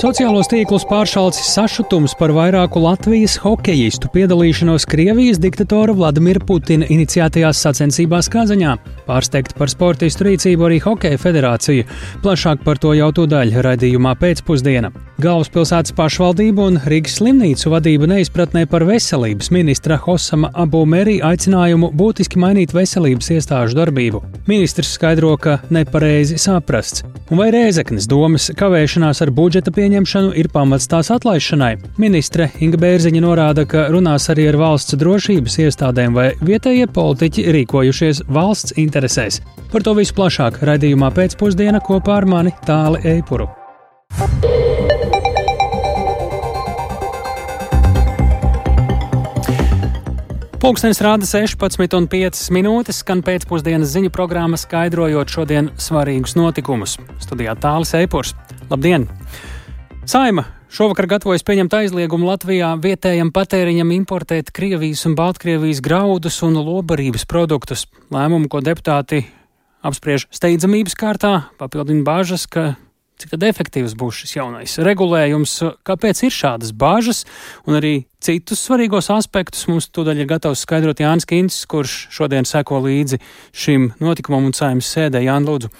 Sociālos tīklus pāršalcis sašutums par vairāku Latvijas hokejistu piedalīšanos Krievijas diktatora Vladimira Putina iniciētajās sacensībās Kazaņā. Pārsteigta par sportistu rīcību arī Hokeja federācija. Plašāk par to jau tūdaļ raidījumā pēcpusdiena. Galvaspilsētas pašvaldība un Rīgas slimnīcu vadība neizpratnē par veselības ministra Hosama Abu Merī aicinājumu būtiski mainīt veselības iestāžu darbību. Ministrs skaidro, ka nepareizi saprasts. Un vai Rēzeknes domas kavēšanās ar budžeta pieņemšanu pieņemšanu ir pamats tās atlaišanai. Ministre Inga Bērziņa norāda, ka runās arī ar valsts drošības iestādēm, vai vietējie politiķi rīkojušies valsts interesēs. Par to visu plašāk raidījumā pēcpusdienā kopā ar mani Tāli Eipuru. Pūkstens rāda 16,5 minūtes, skan pēcpusdienas ziņu programma, skaidrojot šodien svarīgus notikumus. Studijā Tālis Eipurs. Labdien! Saima šovakar gatavojas pieņemt aizliegumu Latvijā vietējam patēriņam importēt Krievijas un Baltkrievijas graudus un lobarības produktus. Lēmumu, ko deputāti apspriež steidzamības kārtā, papildina bāžas, ka cik tad efektīvs būs šis jaunais regulējums, kāpēc ir šādas bāžas, un arī citus svarīgos aspektus mums tūdaļ ir gatavs skaidrot Jānis Kins, kurš šodien seko līdzi šim notikumam un saimnes sēdē. Jāni, lūdzu!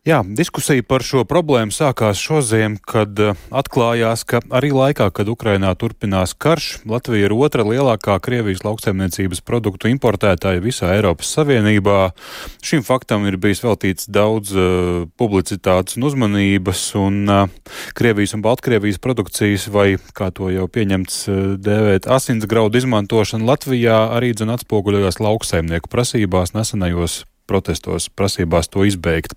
Jā, diskusija par šo problēmu sākās šodien, kad eh, atklājās, ka arī laikā, kad Ukrainā turpinās karš, Latvija ir otra lielākā Krievijas lauksaimniecības produktu importētāja visā Eiropas Savienībā. Šim faktam ir bijis veltīts daudz uh, publicitātes un uzmanības, un uh, Krievijas un Baltkrievijas produkcijas, vai kā to jau pieņemts uh, dēvēt, asinsgraudu izmantošana Latvijā arī dzen atspoguļojās lauksaimnieku prasībās nesenajos protestos prasībās to izbeigt.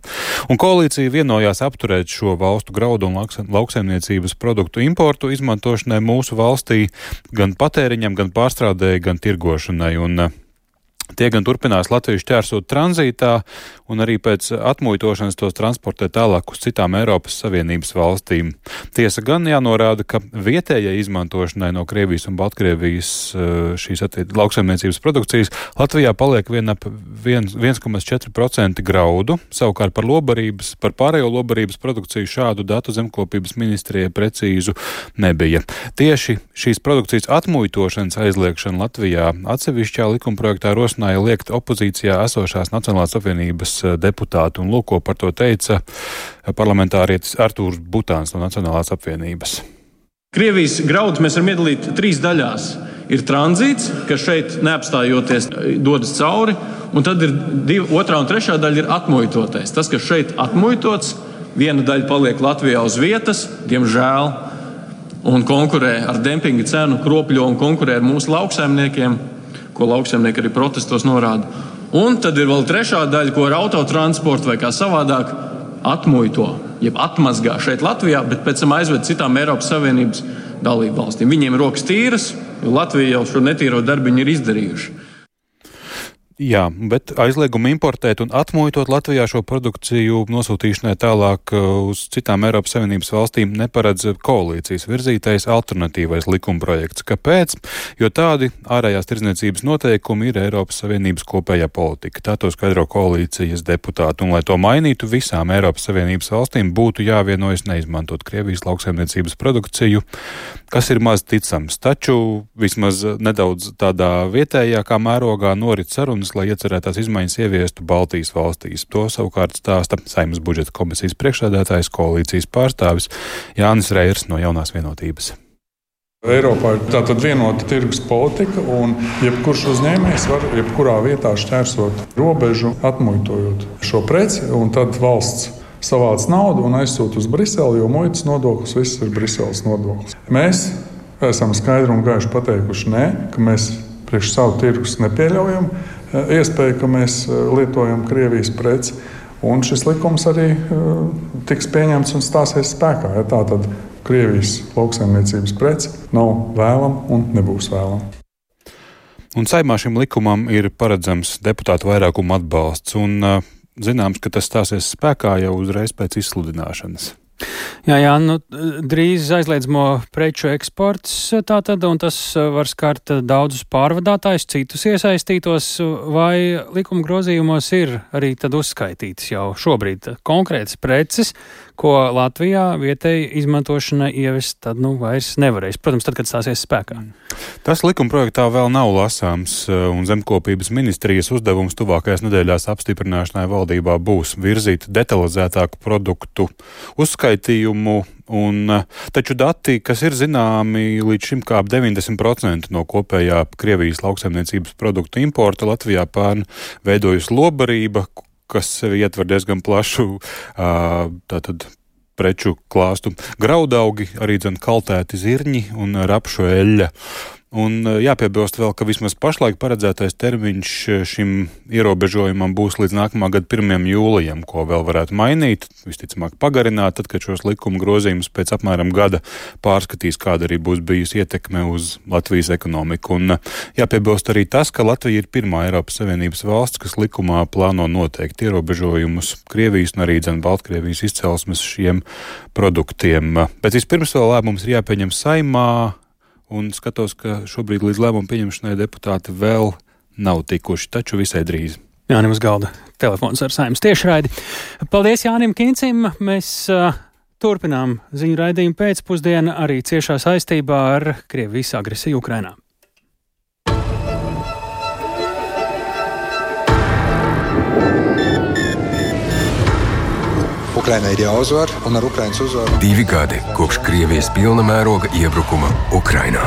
Un koalīcija vienojās apturēt šo valstu graudu un lauksaimniecības produktu importu izmantošanai mūsu valstī gan patēriņam, gan pārstrādēji, gan tirgošanai. Un, Tie gan turpinās Latviju šķērsot tranzītā, un arī pēc atmuitošanas tos transportē tālāk uz citām Eiropas Savienības valstīm. Tiesa gan jānorāda, ka vietējai izmantošanai no Krievijas un Baltkrievijas eh, šīs lauksaimniecības produkcijas Latvijā paliek vien ap 1,4% graudu, savukārt par lobarības, par pārējo lobarības produkciju šādu datu zemkopības ministrijai precīzu nebija. Tieši šīs produkcijas atmuitošanas aizliekšana Latvijā atsevišķā likumprojektā rosina ierosināja liekt opozīcijā esošās Nacionālās apvienības eh, deputātu, un lūko par to teica eh, parlamentārietis Artūrs Butāns no Nacionālās apvienības. Krievijas graudus mēs varam iedalīt trīs daļās. Ir tranzīts, kas šeit neapstājoties dodas cauri, un tad ir divi, otrā un trešā daļa ir atmuitotais. Tas, kas šeit atmuitots, viena daļa paliek Latvijā uz vietas, diemžēl, un konkurē ar dempinga cenu, kropļo un konkurē ar mūsu lauksaimniekiem ko lauksaimnieki arī protestos norāda. Un tad ir vēl trešā daļa, ko ar autotransportu vai kā savādāk atmuito, jeb atmazgā šeit Latvijā, bet pēc tam aizved citām Eiropas Savienības dalību valstīm. Viņiem rokas tīras, jo Latvija jau šo netīro darbiņu ir izdarījuši. Jā, bet aizliegumu importēt un atmuitot Latvijā šo produkciju nosūtīšanai tālāk uh, uz citām Eiropas Savienības valstīm neparedz koalīcijas virzītais alternatīvais likumprojekts. Kāpēc? Jo tādi ārējās tirdzniecības noteikumi ir Eiropas Savienības kopējā politika. Tā to skaidro koalīcijas deputāti, un lai to mainītu, visām Eiropas Savienības valstīm būtu jāvienojas neizmantot Krievijas lauksaimniecības produkciju, kas ir maz ticams. Taču vismaz nedaudz tādā vietējākā mērogā norit sarunas sarunas, lai iecerētās izmaiņas ieviestu Baltijas valstīs. To savukārt stāsta Saimnes budžeta komisijas priekšsēdētājs koalīcijas pārstāvis Jānis Reirs no jaunās vienotības. Eiropā ir tāda vienota tirgus politika, un jebkurš uzņēmējs var jebkurā vietā šķērsot robežu, atmuitojot šo preci, un tad valsts savāc naudu un aizsūta uz Briseli, jo muitas nodoklis viss ir Briseles nodoklis. Mēs esam skaidri un gaiši pateikuši, nē, ka mēs priekš savu tirgus nepieļaujam. Eh, iespēja, ka mēs eh, lietojam Krievijas preci. Un šis likums arī eh, tiks pieņemts un stāsies spēkā. Ja tā tad Krievijas lauksaimniecības preci nav vēlama un nebūs vēlama. Un saimā šim likumam ir paredzams deputātu vairākuma atbalsts, un zināms, ka tas stāsies spēkā jau uzreiz pēc izsludināšanas. Jā, jā, nu, drīz aizliedzamo preču eksports tātad, un tas var skart daudzus pārvadātājus, citus iesaistītos, vai likuma grozījumos ir arī tad uzskaitīts jau šobrīd konkrētas preces, ko Latvijā vietēji izmantošana ievest, tad nu vairs nevarēs. Protams, tad, kad stāsies spēkā. Tas likuma projektā vēl nav lasāms, un zemkopības ministrijas uzdevums tuvākajās nedēļās apstiprināšanai valdībā būs virzīt detalizētāku produktu uzskaitījumu Un, taču dati, kas ir zināmi, līdz šim kā ap 90% no kopējā Krievijas lauksaimniecības produktu importa Latvijā pērn veidojusi lobarība, kas sevi ietver diezgan plašu tātad preču klāstu. Graudaugi, arī dzen kaltēti zirņi un rapšu eļļa. Un eh, jāpiebilst vēl, ka vismaz pašlaik paredzētais termiņš eh, šim ierobežojumam būs līdz nākamā gada 1. jūlijam, ko vēl varētu mainīt, visticamāk pagarināt, tad, kad šos likuma grozījumus pēc apmēram gada pārskatīs, kāda arī būs bijusi ietekme uz Latvijas ekonomiku. Un eh, jāpiebilst arī tas, ka Latvija ir pirmā Eiropas Savienības valsts, kas likumā plāno noteikt ierobežojumus Krievijas un arī dzen Baltkrievijas izcelsmes šiem produktiem. Bet vispirms vēl lēmums ir jāpieņem saimā un skatos, ka šobrīd līdz lēmumu pieņemšanai deputāti vēl nav tikuši, taču visai drīz. Jānis galda telefons ar saimnes tiešraidi. Paldies Jānim Kincim! Mēs uh, turpinām ziņu raidījumu pēcpusdienu arī ciešā saistībā ar Krievijas agresiju Ukrainā. Ukrainai ir jāuzvar, un ar Ukraiņas uzvaru divi gadi kopš Krievijas pilna mēroga iebrukuma Ukrainā.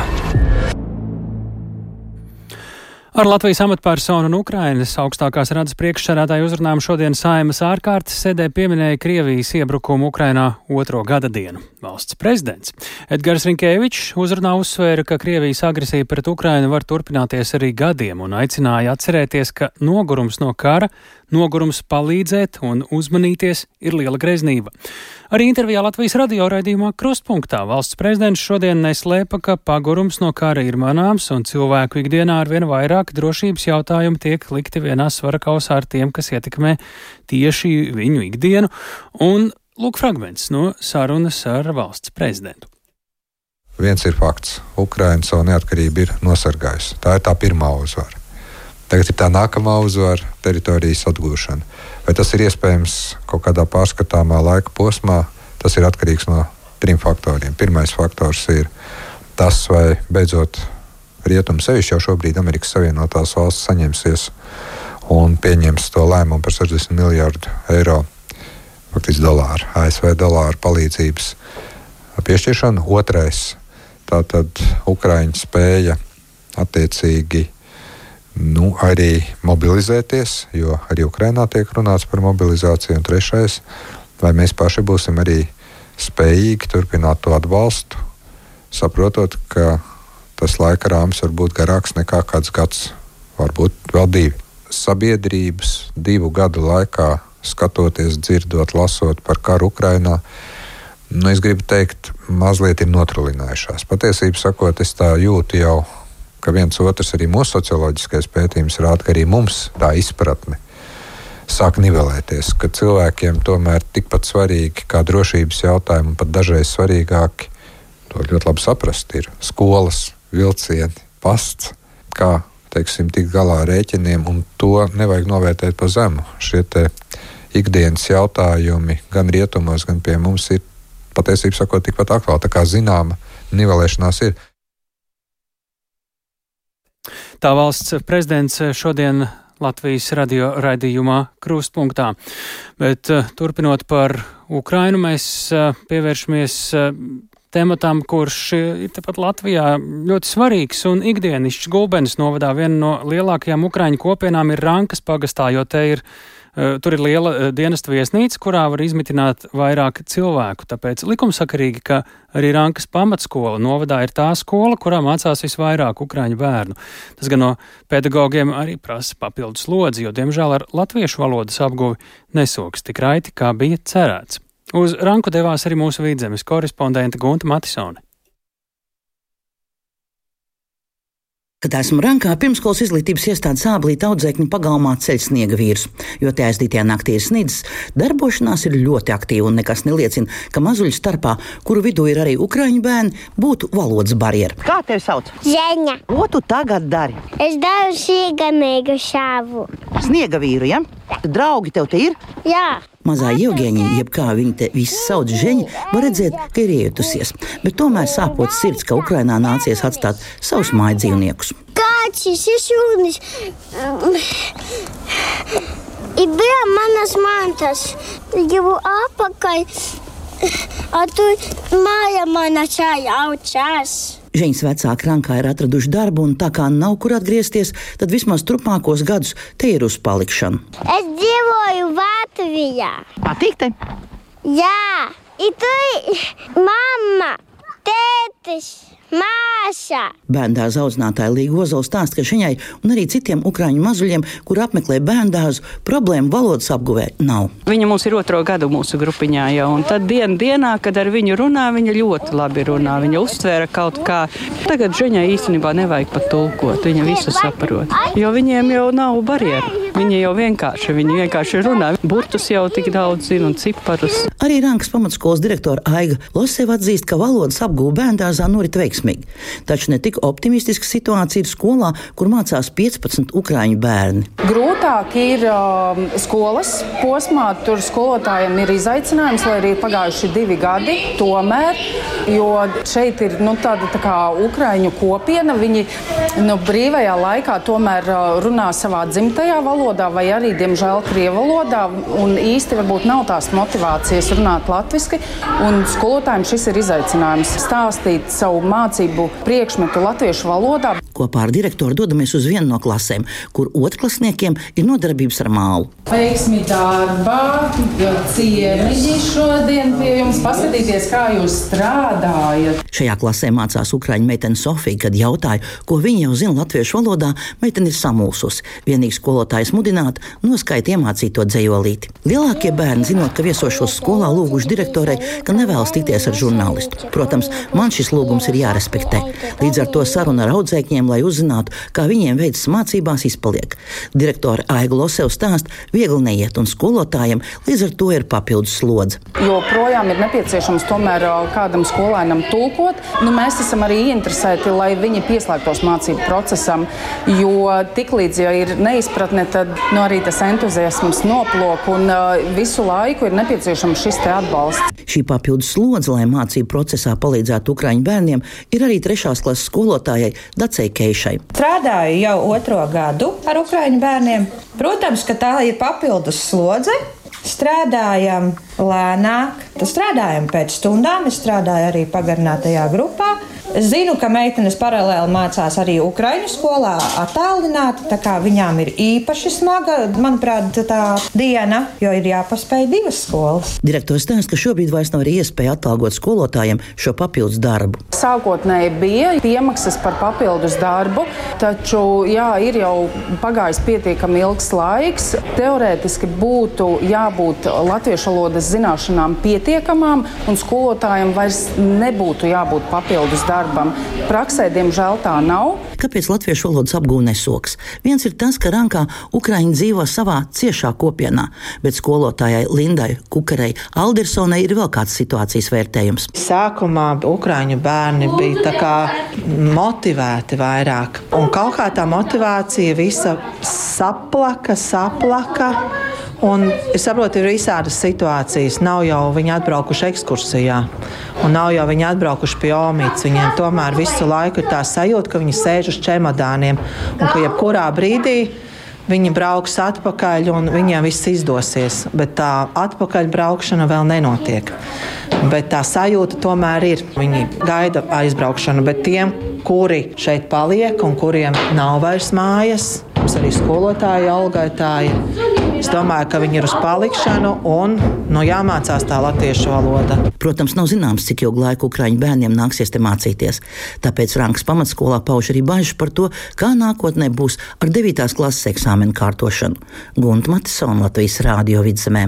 Ar Latvijas amatpersonu un Ukrainas augstākās radas priekšsarātāju uzrunām šodien Saimas ārkārtas sēdē pieminēja Krievijas iebrukumu Ukrainā otro gada dienu. Valsts prezidents Edgars Rinkēvičs uzrunā uzsvēra, ka Krievijas agresija pret Ukrainu var turpināties arī gadiem un aicināja atcerēties, ka nogurums no kara, nogurums palīdzēt un uzmanīties ir liela greznība. Arī intervijā Latvijas radio raidījumā Krustpunktā valsts prezidents šodien neslēpa, ka pagurums no kara ir manāms un cilvēku ikdienā ar vien vairāk drošības jautājumu tiek likti vienā svara kausā ar tiem, kas ietekmē tieši viņu ikdienu. Un lūk fragments no sarunas ar valsts prezidentu. Viens ir fakts. Ukraiņa savu neatkarību ir nosargājusi. Tā ir tā pirmā uzvara. Tagad ir tā nākamā uzvara - teritorijas atgūšana. Vai tas ir iespējams kaut kādā pārskatāmā laika posmā, tas ir atkarīgs no trim faktoriem. Pirmais faktors ir tas, vai beidzot rietumu sevišķi jau šobrīd Amerikas Savienotās valsts saņemsies un pieņems to lēmumu par 60 miljardu eiro, faktiski dolāru, ASV dolāru palīdzības piešķiršanu. Otrais - tātad Ukraiņa spēja attiecīgi nu, arī mobilizēties, jo arī Ukrainā tiek runāts par mobilizāciju. Un trešais, vai mēs paši būsim arī spējīgi turpināt to atbalstu, saprotot, ka tas laika rāmis var būt garāks nekā kāds gads, varbūt vēl divi. Sabiedrības divu gadu laikā, skatoties, dzirdot, lasot par karu Ukrajinā, nu, es gribu teikt, mazliet ir notrulinājušās. Patiesībā sakot, es tā jūtu jau ka viens otrs arī mūsu socioloģiskais pētījums rāda, ka arī mums tā izpratne sāk nivelēties, ka cilvēkiem tomēr tikpat svarīgi kā drošības jautājumi, pat dažreiz svarīgāki, to ļoti labi saprast, ir skolas, vilcieni, pasts, kā teiksim, tikt galā ar rēķiniem, un to nevajag novērtēt pa zemu. Šie ikdienas jautājumi gan rietumos, gan pie mums ir patiesībā sakot tikpat aktuāli. Tā kā zināma nivelēšanās ir. Tā valsts prezidents šodien Latvijas radio raidījumā Krustpunktā. Bet eh, turpinot par Ukrainu, mēs eh, pievēršamies eh, tematam, kurš ir tepat Latvijā ļoti svarīgs un ikdienišķs Gulbenes novadā. Viena no lielākajām Ukraiņu kopienām ir Rankas pagastā, jo te ir Eh, tur ir liela eh, dienesta viesnīca, kurā var izmitināt vairāk cilvēku. Tāpēc likumsakarīgi, ka arī Rankas pamatskola novadā ir tā skola, kurā mācās visvairāk ukraiņu bērnu. Tas gan no pedagogiem arī prasa papildus lodzi, jo, diemžēl, ar latviešu valodas apguvi nesoks tik raiti, kā bija cerēts. Uz Ranku devās arī mūsu vidzemes korespondente Gunta Matisone. Kad esmu rankā, pirmskolas izglītības iestādes sāblīta audzēkņu pagalmā ceļ sniega vīrus, jo te aizdītajā naktī ir snidzis. Darbošanās ir ļoti aktīva un nekas neliecina, ka mazuļu starpā, kuru vidū ir arī ukraiņu bērni, būtu valodas barjera. Kā tevi sauc? Zeņa. Ko tu tagad dari? Es daru sīgamīgu šāvu. Sniega vīru, ja? Draugi tev te ir? Jā. Mazā Jevģīņa, jeb kā viņa te visi sauc Žeņa, var redzēt, ka ir ietusies, bet tomēr sāpot sirds, ka Ukrainā nācies atstāt savus māju dzīvniekus. Kāds ir šūnis? Ir bija manas mantas, jau apakaļ. A tu māja mana čāja aučās. Žēņas vecāki Rankā ir atraduši darbu, un tā kā nav kur atgriezties, tad vismaz turpmākos gadus te ir uz palikšanu. Es dzīvoju Latvijā. Patīk te? Jā, ir tu mamma, tētis. Māša! Bērndāza audzinātāja Līga Ozola stāsta, ka viņai un arī citiem ukrāņu mazuļiem, kur apmeklē bērndāzu, problēmu valodas apguvē nav. Viņa mums ir otro gadu mūsu grupiņā jau, un tad dien, dienā, kad ar viņu runā, viņa ļoti labi runā. Viņa uztvēra kaut kā. Tagad viņai īstenībā nevajag pat tulkot, viņa visu saprot, jo viņiem jau nav barjeru. Viņi jau vienkārši, viņi vienkārši runā. Burtus jau tik daudz zina un ciparus. Arī Rankas pamatskolas direktora Aiga Loseva atzīst, ka valodas apgūve bērndārzā norit veiksmīgi. Taču ne tik optimistiska situācija ir skolā, kur mācās 15 ukrāņu bērni. Grūtāk ir um, skolas posmā, tur skolotājiem ir izaicinājums, lai arī ir pagājuši divi gadi. Tomēr, jo šeit ir nu, tāda tā kā ukrāņu kopiena, viņi nu, brīvajā laikā tomēr uh, runā savā dzimtajā valodā vai arī, diemžēl, krievu valodā. Un īsti varbūt nav tās motivācijas runāt latviešu. Skolotājiem šis ir izaicinājums stāstīt savu mācību priekšmetu latviešu valodā. Kopā ar direktoru dodamies uz vienu no klasēm, kur otrklasniekiem ir nodarbības ar mālu. Veiksmi darbā, ciemiņi šodien pie jums paskatīties, kā jūs strādājat. Šajā klasē mācās Ukrāņu meitene Sofija, kad jautāja, ko viņa jau zina latviešu valodā, meitene ir samulsusi. Vienīgi skolotājs mudināt, noskaidrot iemācīto dzējolīti. Lielākie bērni, zinot, ka viesošos skolā lūguši direktorai, ka nevēlas tikties ar žurnālistu. Protams, man šis lūgums ir jārespektē. Līdz ar to saruna ar audzēkņiem bērniem, lai uzzinātu, kā viņiem veicas mācībās, izpaliek. Direktore Aiga Losev stāsta, viegli neiet, un skolotājiem līdz ar to ir papildus slodze. Joprojām ir nepieciešams tomēr kādam skolēnam tulkot. Nu, mēs esam arī ieinteresēti, lai viņi pieslēgtos mācību procesam, jo tiklīdz ja ir neizpratne, tad nu, arī tas entuziasms noplok un visu laiku ir nepieciešams šis atbalsts. Šī papildus slodze, lai mācību procesā palīdzētu Ukrāņu bērniem, ir arī trešās klases skolotājai Dacei Keišai. Strādāju jau otro gadu ar Ukrāņu bērniem. Protams, ka tā ir papildus slodze. Strādājam lēnāk, strādājam pēc stundām. Es strādāju arī pagarinātajā grupā. Es zinu, ka meitenes paralēli mācās arī Ukraiņu skolā, attālināti. Tā kā viņām ir īpaši smaga, manuprāt, tā diena, jo ir jāpaspēj divas skolas. Direktors stāsta, ka šobrīd vairs nav arī iespēja atalgot skolotājiem šo papildus darbu. Sākotnēji bija piemaksas par papildus darbu, taču jā, ir jau pagājis pietiekami ilgs laiks. Teorētiski būtu jābūt latviešu valodas zināšanām pietiekamām, un skolotājiem vairs nebūtu jābūt papildus darbam darbam. Praksē, diemžēl, tā nav. Kāpēc latviešu valodas apgūve nesoks? Viens ir tas, ka Rankā Ukraiņi dzīvo savā ciešā kopienā, bet skolotājai Lindai Kukarei Aldersonai ir vēl kāds situācijas vērtējums. Sākumā Ukrāņu bērni bija motivēti vairāk, un kaut kā tā motivācija visa saplaka, saplaka. Un es saprotu, ir visādas situācijas. Nav jau viņi atbraukuši ekskursijā, un nav jau viņi atbraukuši pie omītes. Viņiem tomēr visu laiku ir tā sajūta, ka viņi sēž uz čemodāniem un ka jebkurā brīdī viņi brauks atpakaļ un viņiem viss izdosies. Bet tā atpakaļbraukšana vēl nenotiek. Bet tā sajūta tomēr ir. Viņi gaida aizbraukšanu, bet tiem, kuri šeit paliek un kuriem nav vairs mājas, mums arī skolotāji, algaitāji Es domāju, ka viņi ir uz palikšanu un nu, jāmācās tā latviešu valoda. Protams, nav zināms, cik ilgu laiku Ukrāņu bērniem nāksies te mācīties. Tāpēc Franks pamatskolā pauž arī bažas par to, kā nākotnē būs ar 9. klases eksāmenu kārtošanu. Gunta Matisona Latvijas Rādio vidzemē.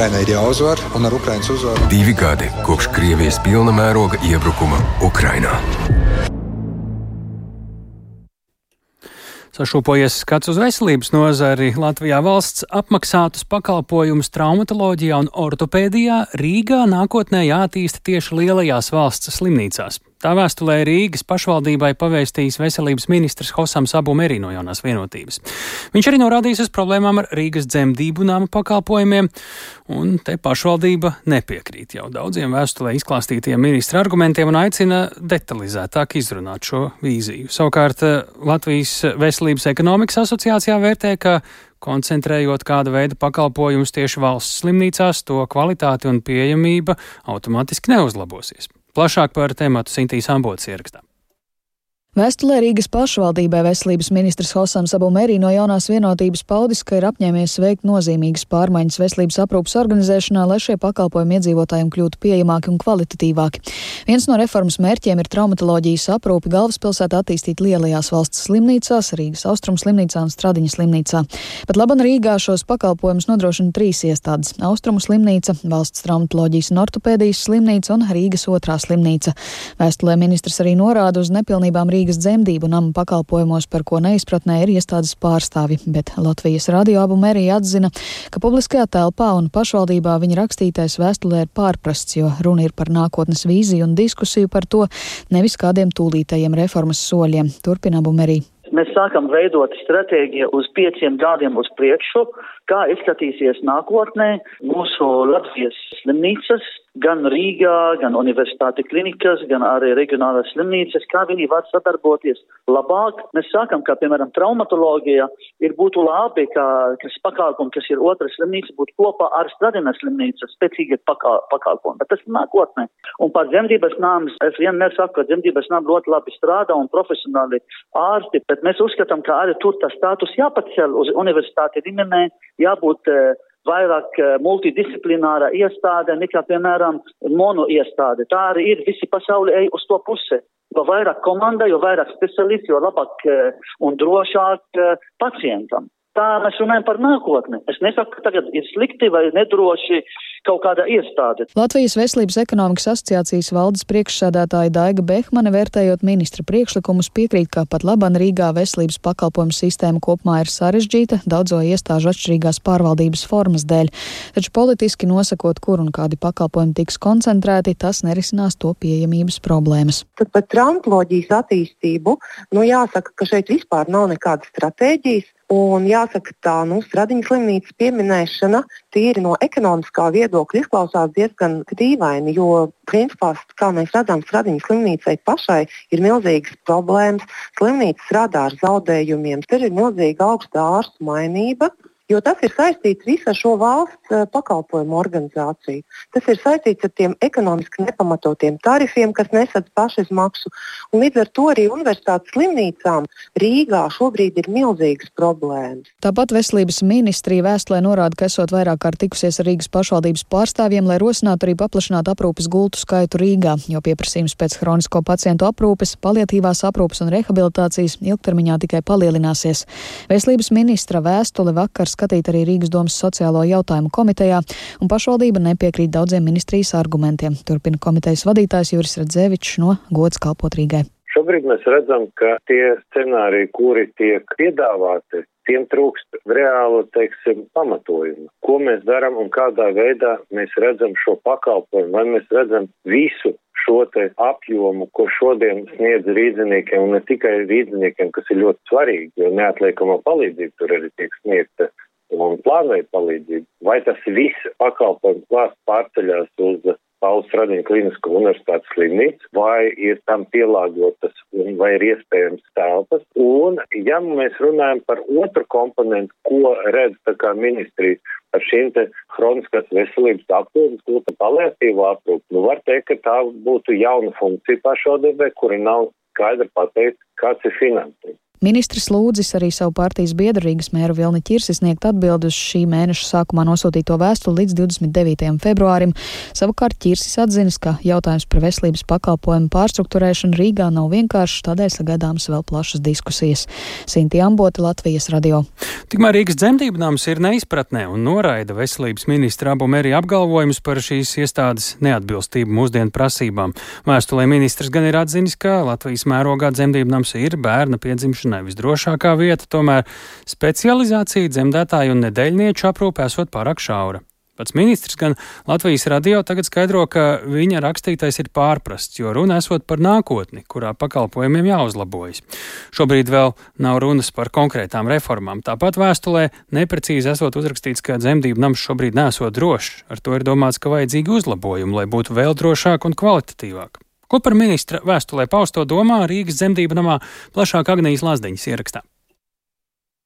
Ukrainai ir jāuzvar, un ar Ukraiņas uzvaru divi gadi kopš Krievijas pilna mēroga iebrukuma Ukrainā. Sašūpojies skats uz veselības nozari. Latvijā valsts apmaksātus pakalpojumus traumatoloģijā un ortopēdijā Rīgā nākotnē jātīsta tieši lielajās valsts slimnīcās. Tā vēstulē Rīgas pašvaldībai pavēstījis veselības ministrs Hosams Abu Merī no jaunās vienotības. Viņš arī norādījis uz problēmām ar Rīgas dzemdību nāmu pakalpojumiem, un te pašvaldība nepiekrīt jau daudziem vēstulē izklāstītiem ministra argumentiem un aicina detalizētāk izrunāt šo vīziju. Savukārt Latvijas Veselības ekonomikas asociācijā vērtē, ka koncentrējot kāda veida pakalpojumus tieši valsts slimnīcās, to kvalitāte un pieejamība automātiski neuzlabosies. Plašāk par tēmatu Sintīs Ambots ierakstā. Vēstulē Rīgas pašvaldībai veselības ministrs Hosams Abumērī no jaunās vienotības paudis, ka ir apņēmies veikt nozīmīgas pārmaiņas veselības aprūpas organizēšanā, lai šie pakalpojumi iedzīvotājiem kļūtu pieejamāki un kvalitatīvāki. Viens no reformas mērķiem ir traumatoloģijas aprūpi galvaspilsētā attīstīt lielajās valsts slimnīcās, Rīgas Austrum slimnīcā un Stradiņa slimnīcā. Pat laban Rīgā šos pakalpojumus nodrošina trīs iestādes - Austrumu slimnīca, Valsts traumatoloģijas un ortopēdijas slimnīca un Rīgas otrā slimnīca. Vēstulē ministrs arī norāda uz nepilnībām Rīgas Rīgas dzemdību nama pakalpojumos, par ko neizpratnē ir iestādes pārstāvi, bet Latvijas radioabuma arī atzina, ka publiskajā telpā un pašvaldībā viņa rakstītais vēstulē ir pārprasts, jo runa ir par nākotnes vīziju un diskusiju par to, nevis kādiem tūlītajiem reformas soļiem. Turpina Bumerī. Mēs sākam veidot stratēģiju uz pieciem gadiem uz priekšu, kā izskatīsies nākotnē mūsu Latvijas slimnīcas, gan Rīgā, gan universitāte klinikas, gan arī reģionālās slimnīcas, kā viņi var sadarboties labāk. Mēs sākam, kā piemēram traumatoloģija, ir būtu labi, ka kas pakalpojumi, kas ir otras slimnīca, būtu kopā ar Stradinas slimnīcu spēcīgi pakalpojumi, bet tas nākotnē. Un par dzemdības nāmas, es vienmēr saku, ka dzemdības nām ļoti labi strādā un profesionāli ārsti, bet mēs uzskatām, ka arī tur tas status jāpacel uz universitāti līmenī, jābūt uh, vairāk eh, multidisciplināra iestāde nekā, piemēram, mono iestāde. Tā arī ir visi pasauli ej uz to pusi. Jo vairāk komanda, jo vairāk speciālisti, jo labāk eh, un drošāk eh, pacientam. Tā mēs runājam par nākotni. Es nesaku, ka tagad ir slikti vai nedroši kaut kāda iestāde. Latvijas Veselības ekonomikas asociācijas valdes priekšsēdētāja Daiga Behmane vērtējot ministra priekšlikumus piekrīt, ka pat laban Rīgā veselības pakalpojumu sistēma kopumā ir sarežģīta daudzo iestāžu atšķirīgās pārvaldības formas dēļ, taču politiski nosakot, kur un kādi pakalpojumi tiks koncentrēti, tas nerisinās to pieejamības problēmas. Tad par traumatoloģijas attīstību, nu jāsaka, ka šeit vispār nav nekādas stratēģijas. Un jāsaka, tā nu, Stradiņas slimnīcas pieminēšana tīri no ekonomiskā viedokļa izklausās diezgan dīvaini, jo principā, kā mēs redzam, Stradiņas slimnīcai pašai ir milzīgas problēmas. Slimnīca strādā ar zaudējumiem, tur ir milzīga augsta ārstu mainība jo tas ir saistīts visu ar šo valsts uh, pakalpojumu organizāciju. Tas ir saistīts ar tiem ekonomiski nepamatotiem tarifiem, kas nesadz pašizmaksu. Līdz ar to arī universitātes slimnīcām Rīgā šobrīd ir milzīgas problēmas. Tāpat veselības ministrija vēstulē norāda, ka esot vairāk kārt tikusies ar Rīgas pašvaldības pārstāvjiem, lai rosinātu arī paplašināt aprūpes gultu skaitu Rīgā, jo pieprasījums pēc hronisko pacientu aprūpes, paliatīvās aprūpes un rehabilitācijas ilgtermiņā tikai palielināsies. Veselības ministra vēstule vakars skatīta arī Rīgas domas sociālo jautājumu komitejā, un pašvaldība nepiekrīt daudziem ministrijas argumentiem. Turpina komitejas vadītājs Juris Redzevičs no Gods kalpot Rīgai. Šobrīd mēs redzam, ka tie scenāriji, kuri tiek piedāvāti, tiem trūkst reāla, teiksim, pamatojuma. Ko mēs darām un kādā veidā mēs redzam šo pakalpojumu, vai mēs redzam visu šo te apjomu, ko šodien sniedz rīdziniekiem, un ne tikai rīdziniekiem, kas ir ļoti svarīgi, jo neatliekama palīdzība tur arī tiek sniegta un plānveida palīdzību, vai tas viss pakalpojums klāsts pārceļās uz Pauls Radiņa Klinisko universitātes slimnīcu, vai ir tam pielāgotas vai ir iespējams telpas. Un, ja mēs runājam par otru komponentu, ko redz tā kā ministrija par šīm te hroniskās veselības aprūpas, gluta paliatīvo aprūpu, nu var teikt, ka tā būtu jauna funkcija pašvaldībai, kuri nav skaidri pateikt, kāds ir finansējums. Ministrs lūdzis arī savu partijas biedru Rīgas mēru Vilni Čirsi sniegt atbildi uz šī mēneša sākumā nosūtīto vēstuli līdz 29. februārim. Savukārt Čirsis atzinis, ka jautājums par veselības pakalpojumu pārstruktūrēšanu Rīgā nav vienkāršs, tādēļ sagaidāmas vēl plašas diskusijas. Sinti Ambota, Latvijas radio. Tikmēr Rīgas dzemdību nams ir neizpratnē un noraida veselības ministra abu mērī apgalvojumus par šīs iestādes neatbilstību mūsdienu prasībām. Vēstulē ministrs gan ir atzinis, ka Latvijas mērogā dzemdību nams ir bērna piedzimšanai visdrošākā vieta, tomēr specializācija dzemdētāju un nedēļnieču aprūpē esot pārāk šaura. Pats ministrs gan Latvijas radio tagad skaidro, ka viņa rakstītais ir pārprasts, jo runa esot par nākotni, kurā pakalpojumiem jāuzlabojas. Šobrīd vēl nav runas par konkrētām reformām. Tāpat vēstulē neprecīzi esot uzrakstīts, ka dzemdību nams šobrīd nesot drošs. Ar to ir domāts, ka vajadzīgi uzlabojumi, lai būtu vēl drošāk un kvalitatīvāk. Ko par ministra vēstulē pausto domā Rīgas dzemdību namā plašāk Agnijas Lazdiņas ierakstā.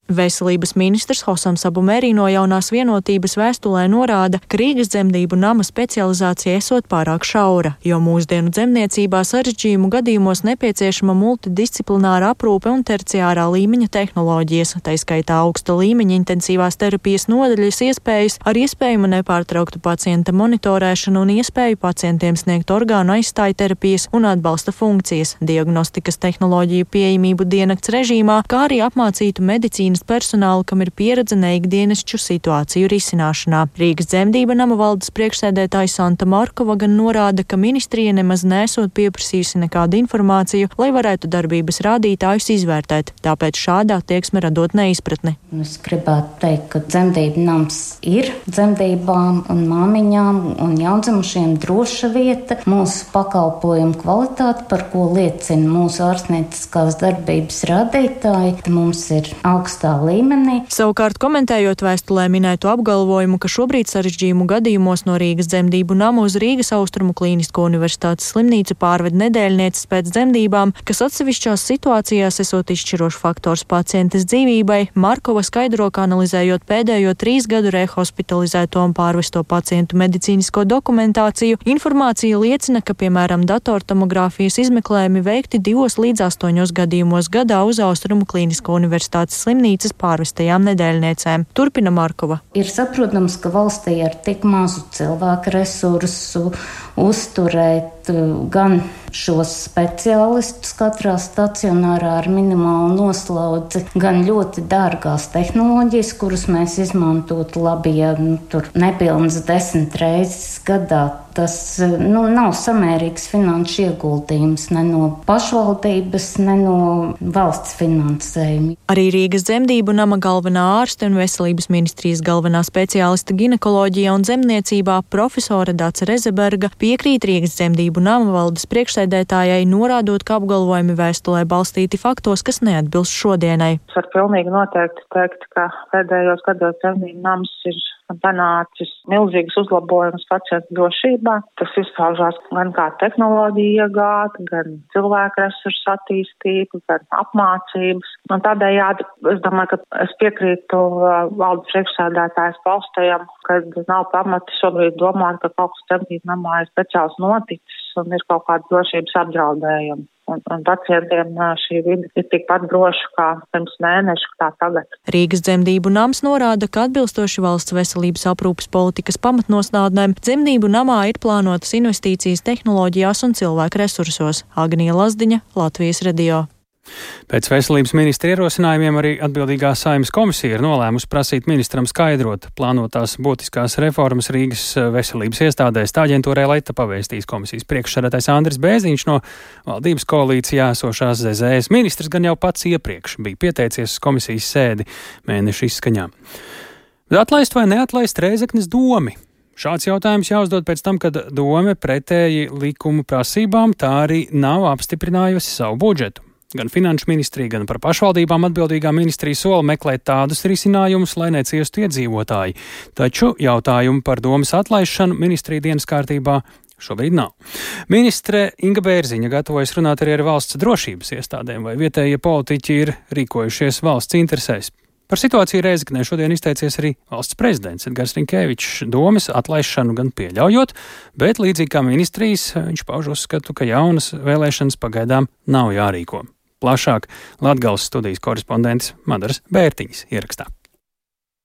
Veselības ministrs Hosams Abumērī no jaunās vienotības vēstulē norāda, ka Rīgas dzemdību nama specializācija esot pārāk šaura, jo mūsdienu dzemniecībā sarežģījumu gadījumos nepieciešama multidisciplināra aprūpe un terciārā līmeņa tehnoloģijas, tā skaitā augsta līmeņa intensīvās terapijas nodaļas iespējas ar iespējamu nepārtrauktu pacienta monitorēšanu un iespēju pacientiem sniegt orgānu aizstāju terapijas un atbalsta funkcijas, diagnostikas tehnoloģiju pieejamību dienakts režīmā, kā arī apmācītu medicīnu medicīnas personālu, kam ir pieredze neikdienišķu situāciju risināšanā. Rīgas dzemdība nama valdes priekšsēdētāja Santa Markova gan norāda, ka ministrija nemaz nesot pieprasījusi nekādu informāciju, lai varētu darbības rādītājus izvērtēt, tāpēc šādā tieksme radot neizpratni. Es gribētu teikt, ka dzemdību nams ir dzemdībām un māmiņām un jaundzimušiem droša vieta, mūsu pakalpojumu kvalitāte, par ko liecina mūsu ārstnieciskās darbības rādītāji. Mums ir augsta līmenī. Savukārt, komentējot vēstulē minēto apgalvojumu, ka šobrīd sarežģījumu gadījumos no Rīgas dzemdību namu uz Rīgas Austrumu Klīnisko universitātes slimnīcu pārved nedēļnieces pēc dzemdībām, kas atsevišķās situācijās esot izšķirošs faktors pacientes dzīvībai, Markova skaidro, ka analizējot pēdējo trīs gadu rehospitalizēto un pārvesto pacientu medicīnisko dokumentāciju, informācija liecina, ka, piemēram, datortomogrāfijas izmeklējumi veikti divos līdz astoņos gadījumos gadā uz Austrumu Klīnisko universitātes slimnīcu slimnīcas pārvestajām nedēļniecēm. Turpina Markova. Ir saprotams, ka valstī ar tik mazu cilvēku resursu uzturēt eh, gan šos speciālistus katrā stacionārā ar minimālu noslodzi, gan ļoti dārgās tehnoloģijas, kuras mēs izmantotu labi, ja nu, tur nepilnas desmit reizes gadā. Tas nu, nav samērīgs finanšu ieguldījums ne no pašvaldības, ne no valsts finansējuma. Arī Rīgas dzemdību nama galvenā ārste un veselības ministrijas galvenā speciāliste ginekoloģijā un zemniecībā profesora Dāca Rezeberga piekrīt Rīgas dzemdību nama valdes priekšsēdētājai, norādot, ka apgalvojumi vēstulē balstīti faktos, kas neatbilst šodienai. Es varu pilnīgi noteikti teikt, ka pēdējos gados dzemdību nams ir panācis milzīgas uzlabojumus pacientu drošībā. Tas izpaužās gan kā tehnoloģija iegāta, gan cilvēku resursu attīstība, gan apmācības. Un tādējādi es domāju, ka es piekrītu uh, valdes priekšsēdētājas paustajam, ka nav pamati šobrīd domāt, ka kaut kas dzemdību namā ir speciāls noticis un ir kaut kāda drošības apdraudējuma. Un, un pacientiem šī vide ir tikpat droša kā pirms mēneša, kā tagad. Rīgas dzemdību nams norāda, ka atbilstoši valsts veselības aprūpas politikas pamatnostādnēm dzemdību namā ir plānotas investīcijas tehnoloģijās un cilvēku resursos. Agnija Lazdiņa, Latvijas radio. Pēc veselības ministra ierosinājumiem arī atbildīgā saimnes komisija ir nolēmusi prasīt ministram skaidrot plānotās būtiskās reformas Rīgas veselības iestādēs. Tā aģentūrē Leita pavēstīs komisijas priekšsēdētājs Andris Bēziņš no valdības koalīcijā esošās ZZS. Ministrs gan jau pats iepriekš bija pieteicies komisijas sēdi mēneša izskaņā. Bet atlaist vai neatlaist Reizeknes domi? Šāds jautājums jāuzdod pēc tam, kad dome pretēji likumu prasībām tā arī nav apstiprinājusi savu budžetu. Gan finanšu ministrija, gan par pašvaldībām atbildīgā ministrija sola meklēt tādus risinājumus, lai neciestu iedzīvotāji. Taču jautājumu par domas atlaišanu ministrija dienas kārtībā Šobrīd nav. Ministre Inga Bērziņa gatavojas runāt arī ar valsts drošības iestādēm, vai vietējie politiķi ir rīkojušies valsts interesēs. Par situāciju Reizeknē šodien izteicies arī valsts prezidents Edgars Rinkēvičs domas atlaišanu gan pieļaujot, bet līdzīgi kā ministrijas viņš pauž uzskatu, ka jaunas vēlēšanas pagaidām nav jārīko. Plašāk Latgales studijas korespondents Madaras Bērtiņas ierakstā.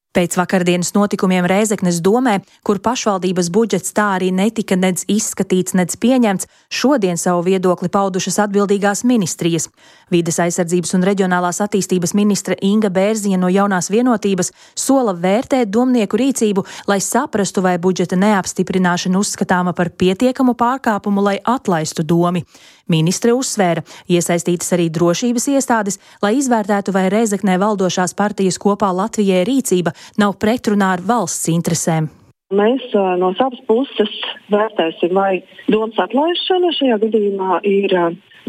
Pēc vakardienas notikumiem Rēzeknes domē, kur pašvaldības budžets tā arī netika nedz izskatīts, nedz pieņemts, šodien savu viedokli paudušas atbildīgās ministrijas. Vides aizsardzības un reģionālās attīstības ministra Inga Bērziņa no jaunās vienotības sola vērtēt domnieku rīcību, lai saprastu, vai budžeta neapstiprināšana uzskatāma par pietiekamu pārkāpumu, lai atlaistu domi. Ministre uzsvēra, iesaistītas arī drošības iestādes, lai izvērtētu, vai Reizeknē valdošās partijas kopā Latvijai rīcība nav pretrunā ar valsts interesēm. Mēs no savas puses vērtēsim, vai domas atlaišana šajā gadījumā ir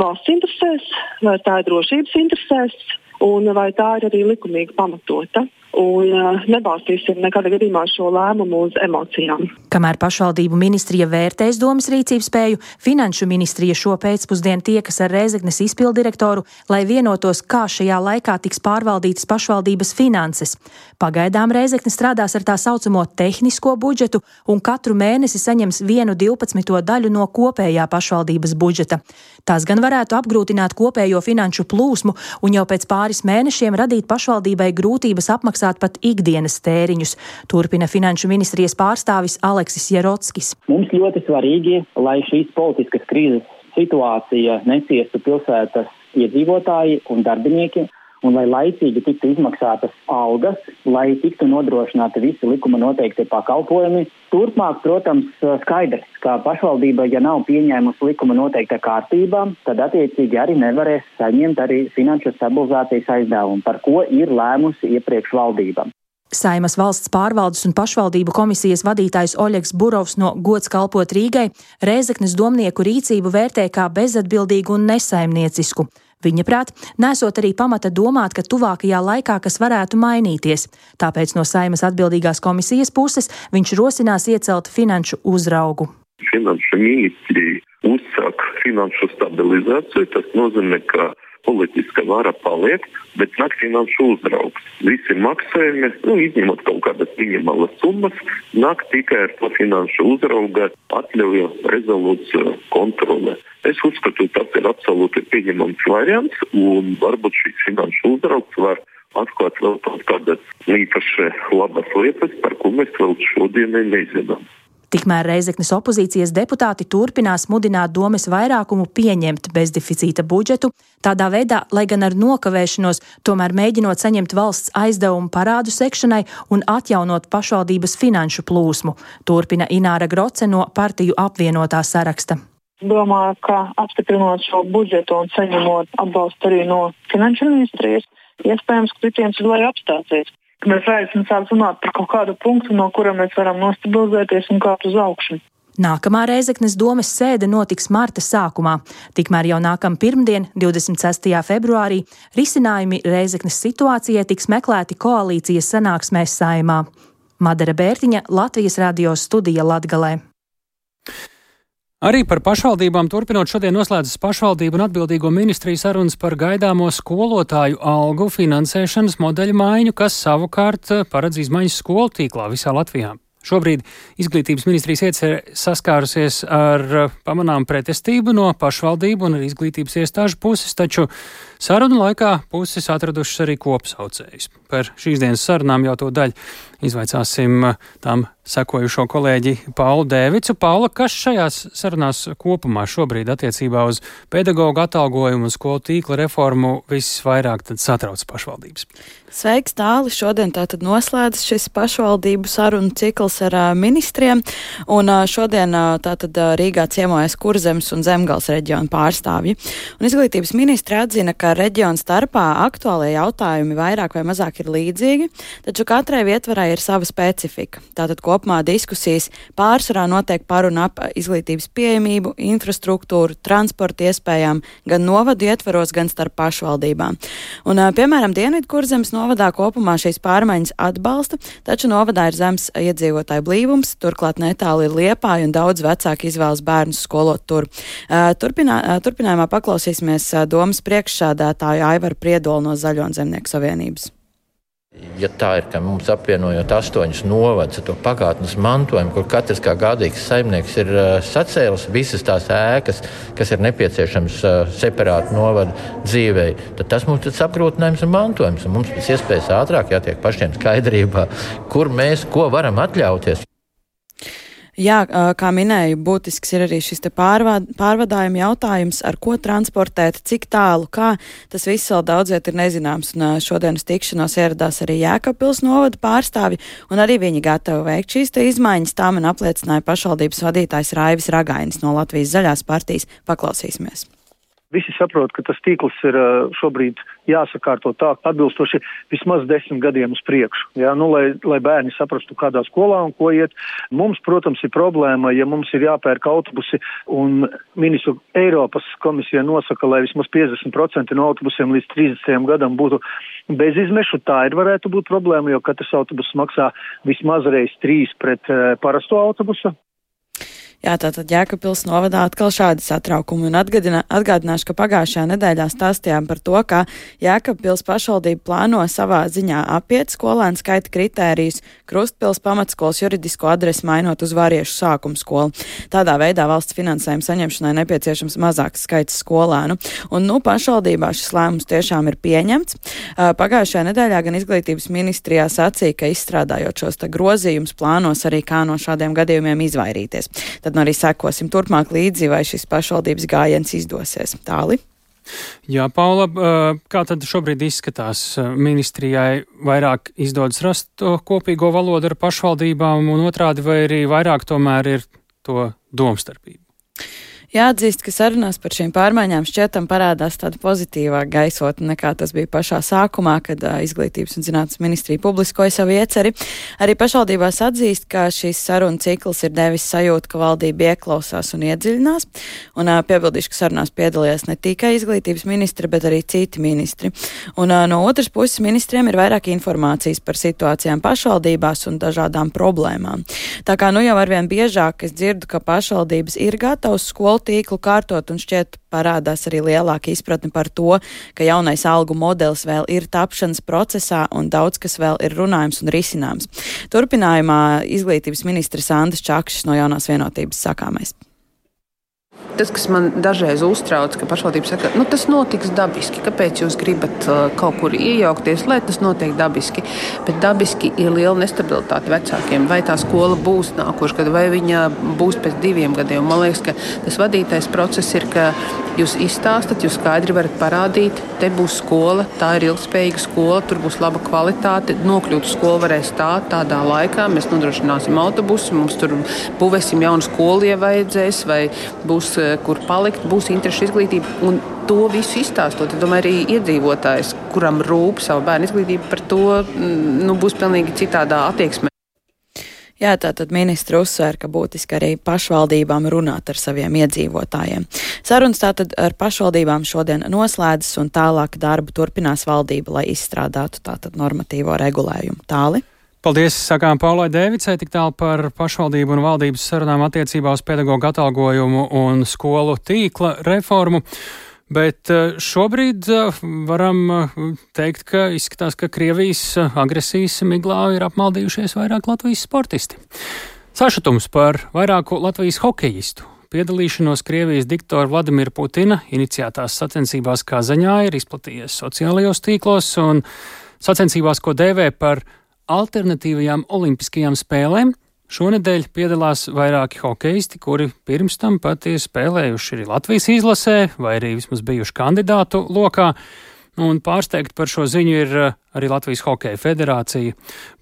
valsts interesēs, vai tā ir drošības interesēs, un vai tā ir arī likumīgi pamatota un uh, nebalstīsim nekādā gadījumā šo lēmumu uz emocijām. Kamēr pašvaldību ministrija vērtēs domas rīcības spēju, Finanšu ministrija šo pēcpusdienu tiekas ar Rēzeknes izpildirektoru, lai vienotos, kā šajā laikā tiks pārvaldītas pašvaldības finanses. Pagaidām Rēzekne strādās ar tā saucamo tehnisko budžetu un katru mēnesi saņems vienu 12. daļu no kopējā pašvaldības budžeta. Tās gan varētu apgrūtināt kopējo finanšu plūsmu un jau pēc pāris mēnešiem radīt pašvaldībai grūtības apmaksāt maksāt pat ikdienas tēriņus, turpina Finanšu ministrijas pārstāvis Aleksis Jerotskis. Mums ļoti svarīgi, lai šīs politiskas krīzes situācija neciestu pilsētas iedzīvotāji un darbinieki, un lai laicīgi tiktu izmaksātas algas, lai tiktu nodrošināti visi likuma noteikti pakalpojumi. Turpmāk, protams, skaidrs, ka pašvaldība, ja nav pieņēmusi likuma noteikta kārtībā, tad attiecīgi arī nevarēs saņemt arī finanšu stabilizācijas aizdevumu, par ko ir lēmusi iepriekš valdība. Saimas valsts pārvaldes un pašvaldību komisijas vadītājs Oļegs Burovs no Gods kalpot Rīgai Rēzeknes domnieku rīcību vērtē kā bezatbildīgu un nesaimniecisku. Viņa prāt, nesot arī pamata domāt, ka tuvākajā laikā kas varētu mainīties. Tāpēc no saimas atbildīgās komisijas puses viņš rosinās iecelt finanšu uzraugu. Finanšu ministrija uzsāk finanšu stabilizāciju. Tas nozīmē, ka politiska vara paliek, bet nāk finanšu uzraugs. Visi maksājumi, nu, izņemot kaut kādas minimālas summas, nāk tikai ar to finanšu uzrauga atļauju rezolūciju kontroli. Es uzskatu, tas ir absolūti pieņemams variants, un varbūt šis finanšu uzraugs var atklāt vēl kādas īpaši labas lietas, par ko mēs vēl šodien nezinām. Tikmēr Reizeknas opozīcijas deputāti turpinās mudināt domes vairākumu pieņemt bezdeficīta budžetu, tādā veidā, lai gan ar nokavēšanos, tomēr mēģinot saņemt valsts aizdevumu parādu sekšanai un atjaunot pašvaldības finanšu plūsmu, turpina Ināra Groce no partiju apvienotā saraksta. Domāju, ka apstiprinot šo budžetu un saņemot atbalstu arī no finanšu ministrijas, iespējams, ka citiem ir lai apstāsies. Mēs varēsim sākt runāt par kaut kādu punktu, no kura mēs varam nostabilizēties un kāpt uz augšu. Nākamā Reizeknas domes sēde notiks marta sākumā. Tikmēr jau nākamā pirmdien, 26. februārī, risinājumi Reizeknas situācijai tiks meklēti koalīcijas sanāksmēs saimā. Madara Bērtiņa, Latvijas radio studija Latgalē. Arī par pašvaldībām turpinot šodien noslēdzas pašvaldību un atbildīgo ministriju sarunas par gaidāmo skolotāju algu finansēšanas modeļu maiņu, kas savukārt paredz izmaiņas skolu tīklā visā Latvijā. Šobrīd izglītības ministrijas iecerē saskārusies ar pamanām pretestību no pašvaldību un arī izglītības iestāžu puses, taču sarunu laikā puses atradušas arī kopsaucējus. Par šīs dienas sarunām jau to daļu izvaicāsim tām sekojušo kolēģi Paulu Dēvicu. Paula, kas šajās sarunās kopumā šobrīd attiecībā uz pedagoģu atalgojumu un skolu tīkla reformu visvairāk satrauc pašvaldības? Sveiks, tāli! Šodien tātad noslēdzas šis pašvaldību sarunu cikls ar uh, ministriem, un uh, šodien uh, tātad Rīgā ciemojas Kurzemes un Zemgals reģionu pārstāvji. Un izglītības ministri atzina, ka reģionu starpā aktuālie jautājumi vairāk vai mazāk ir līdzīgi, taču katrai vietvarai ir sava specifika. Tātad kopumā diskusijas pārsvarā notiek par un ap izglītības pieejamību, infrastruktūru, transporta iespējām gan novadu ietvaros, gan starp pašvaldībām. Un, piemēram, Dienvidkurzemes novadā kopumā šīs pārmaiņas atbalsta, taču novadā ir zems iedzīvotāju blīvums, turklāt netālu ir liepāji un daudz vecāki izvēlas bērnus skolot tur. Turpinā, turpinājumā paklausīsimies domas priekšsādātāju Aivaru Priedolu no Zaļo un Zemnieku savienības. Ja tā ir, ka mums apvienojot astoņus novadus ar to pagātnes mantojumu, kur katrs kā gādīgs saimnieks ir uh, sacēlis visas tās ēkas, kas ir nepieciešams uh, separāti novadu dzīvei, tad tas mums ir apgrūtinājums un mantojums. Un mums pēc iespējas ātrāk jātiek pašiem skaidrībā, kur mēs ko varam atļauties. Jā, kā minēju, būtisks ir arī šis pārvad, pārvadājuma jautājums, ar ko transportēt, cik tālu, kā tas viss vēl daudziet ir nezināms. Un šodienas tikšanos ieradās arī Jēkabpils novada pārstāvi, un arī viņi gatavi veikt šīs izmaiņas. Tā man apliecināja pašvaldības vadītājs Raivis Ragainis no Latvijas zaļās partijas. Paklausīsimies! Visi saprot, ka tas tīkls ir šobrīd jāsakārto tā, atbilstoši vismaz desmit gadiem uz priekšu. Jā, nu, lai, lai bērni saprastu, kādā skolā un ko iet. Mums, protams, ir problēma, ja mums ir jāpērk autobusi un ministru Eiropas komisija nosaka, lai vismaz 50% no autobusiem līdz 30. gadam būtu bez izmešu. Tā ir varētu būt problēma, jo katrs autobus maksā vismaz reiz trīs pret parasto autobusu. Jā, tātad Jēkabpils novadā atkal šādi satraukumi un atgādināšu, ka pagājušajā nedēļā stāstījām par to, ka Jēkabpils pašvaldība plāno savā ziņā apiet skolēnu skaita kritērijus Krustpils pamatskolas juridisko adresi mainot uz variešu sākumu skolu. Tādā veidā valsts finansējuma saņemšanai nepieciešams mazāks skaits skolēnu. Un, nu, pašvaldībā šis lēmums tiešām ir pieņemts. Pagājušajā nedēļā gan izglītības ministrijā sacīja, ka izstrādājot šos grozījumus plānos arī kā no šādiem gadījumiem izvairīties. Tad tad nu arī sekosim turpmāk līdzi, vai šis pašvaldības gājiens izdosies. Tāli. Jā, Paula, kā tad šobrīd izskatās ministrijai? Vairāk izdodas rast kopīgo valodu ar pašvaldībām, un otrādi vai arī vairāk tomēr ir to domstarpību? Jāatzīst, ka sarunās par šīm pārmaiņām šķietam parādās tāda pozitīvāka gaisotne nekā tas bija pašā sākumā, kad uh, Izglītības un zinātnes ministrija publiskoja savu ieceri. Arī pašvaldībās atzīst, ka šīs saruna cikls ir devis sajūtu, ka valdība ieklausās un iedziļinās. Un uh, piebildīšu, ka sarunās piedalījās ne tikai izglītības ministri, bet arī citi ministri. Un uh, no otras puses ministriem ir vairāk informācijas par situācijām pašvaldībās un dažādām problēmām. Tā kā nu jau arvien biežāk es dzirdu, ka pašvaldības ir gatavas skolu tīklu kārtot, un šķiet parādās arī lielāka izpratne par to, ka jaunais algu modelis vēl ir tapšanas procesā un daudz kas vēl ir runājums un risināms. Turpinājumā izglītības ministrs Andris Čakšs no jaunās vienotības sakāmais. Tas, kas man dažreiz uztrauc, ka pašvaldība saka, nu, tas notiks dabiski. Kāpēc jūs gribat uh, kaut kur iejaukties, lai tas notiek dabiski? Bet dabiski ir liela nestabilitāte vecākiem. Vai tā skola būs nākošais gads, vai viņa būs pēc diviem gadiem? Man liekas, ka tas vadītais process ir, ka jūs izstāstat, jūs skaidri varat parādīt, te būs skola, tā ir ilgspējīga skola, tur būs laba kvalitāte. Nokļūt uz skolu varēs tā, tādā laikā. Mēs nodrošināsim autobusu, mums tur būvēsim jaunu skolu, ja vajadzēs, vai būs kur palikt, būs interešu izglītība. Un to visu izstāstot, es domāju, arī iedzīvotājs, kuram rūp savu bērnu izglītību, par to mm, nu, būs pilnīgi citādā attieksme. Jā, tātad ministra uzsver, ka būtiski arī pašvaldībām runāt ar saviem iedzīvotājiem. Sarunas tātad ar pašvaldībām šodien noslēdzas un tālāk darbu turpinās valdība, lai izstrādātu tātad normatīvo regulējumu. Tāli. Paldies, sakām Paulai Dēvicai, tik tālu par pašvaldību un valdības sarunām attiecībā uz pedagoģu atalgojumu un skolu tīkla reformu. Bet eh, šobrīd eh, varam eh, teikt, ka izskatās, ka Krievijas agresijas miglā ir apmaldījušies vairāk Latvijas sportisti. Sašutums par vairāku Latvijas hokejistu piedalīšanos Krievijas diktora Vladimira Putina iniciētās sacensībās Kazaņā ir izplatījies sociālajos tīklos un sacensībās, ko dēvē par alternatīvajām olimpiskajām spēlēm šonadēļ piedalās vairāki hokeisti, kuri pirms tam pat ir spēlējuši arī Latvijas izlasē vai arī vismaz bijuši kandidātu lokā. Un pārsteigti par šo ziņu ir eh, arī Latvijas Hokeja federācija.